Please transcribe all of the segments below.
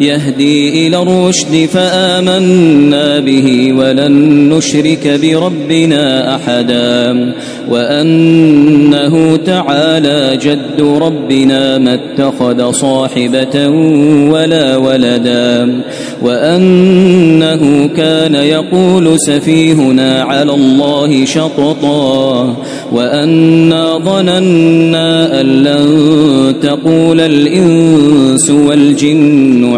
يهدي إلى الرشد فآمنا به ولن نشرك بربنا أحدا وأنه تعالى جد ربنا ما اتخذ صاحبة ولا ولدا وأنه كان يقول سفيهنا على الله شططا وأنا ظننا أن لن تقول الإنس والجن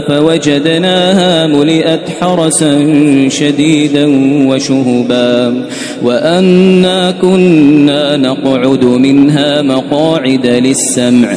فوجدناها ملئت حرسا شديدا وشهبا وأنا كنا نقعد منها مقاعد للسمع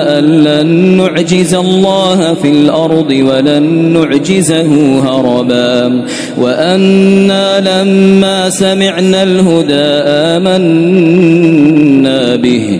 أن لن نعجز الله في الأرض ولن نعجزه هربا. وأنا لما سمعنا الهدى آمنا به.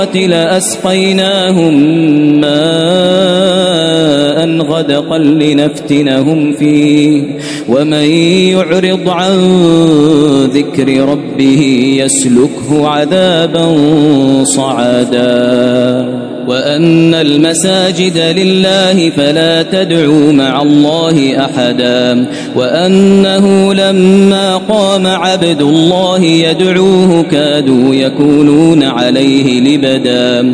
لأسقيناهم ماء غدقا لنفتنهم فيه. ومن يعرض عن ذكر ربه يسلكه عذابا صعدا. وأن المساجد لله فلا تدعوا مع الله أحدا وأنه لما قام عبد الله يدعوه كادوا يكونون عليه لبدا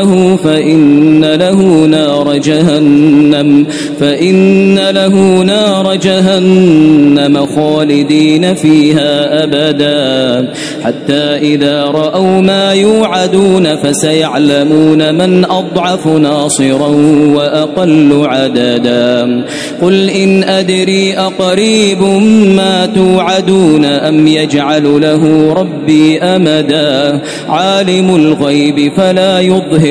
فإن له نار جهنم فإن له نار جهنم خالدين فيها أبدا. حتى إذا رأوا ما يوعدون فسيعلمون من أضعف ناصرا وأقل عددا. قل إن أدري أقريب ما توعدون أم يجعل له ربي أمدا. عالم الغيب فلا يظهر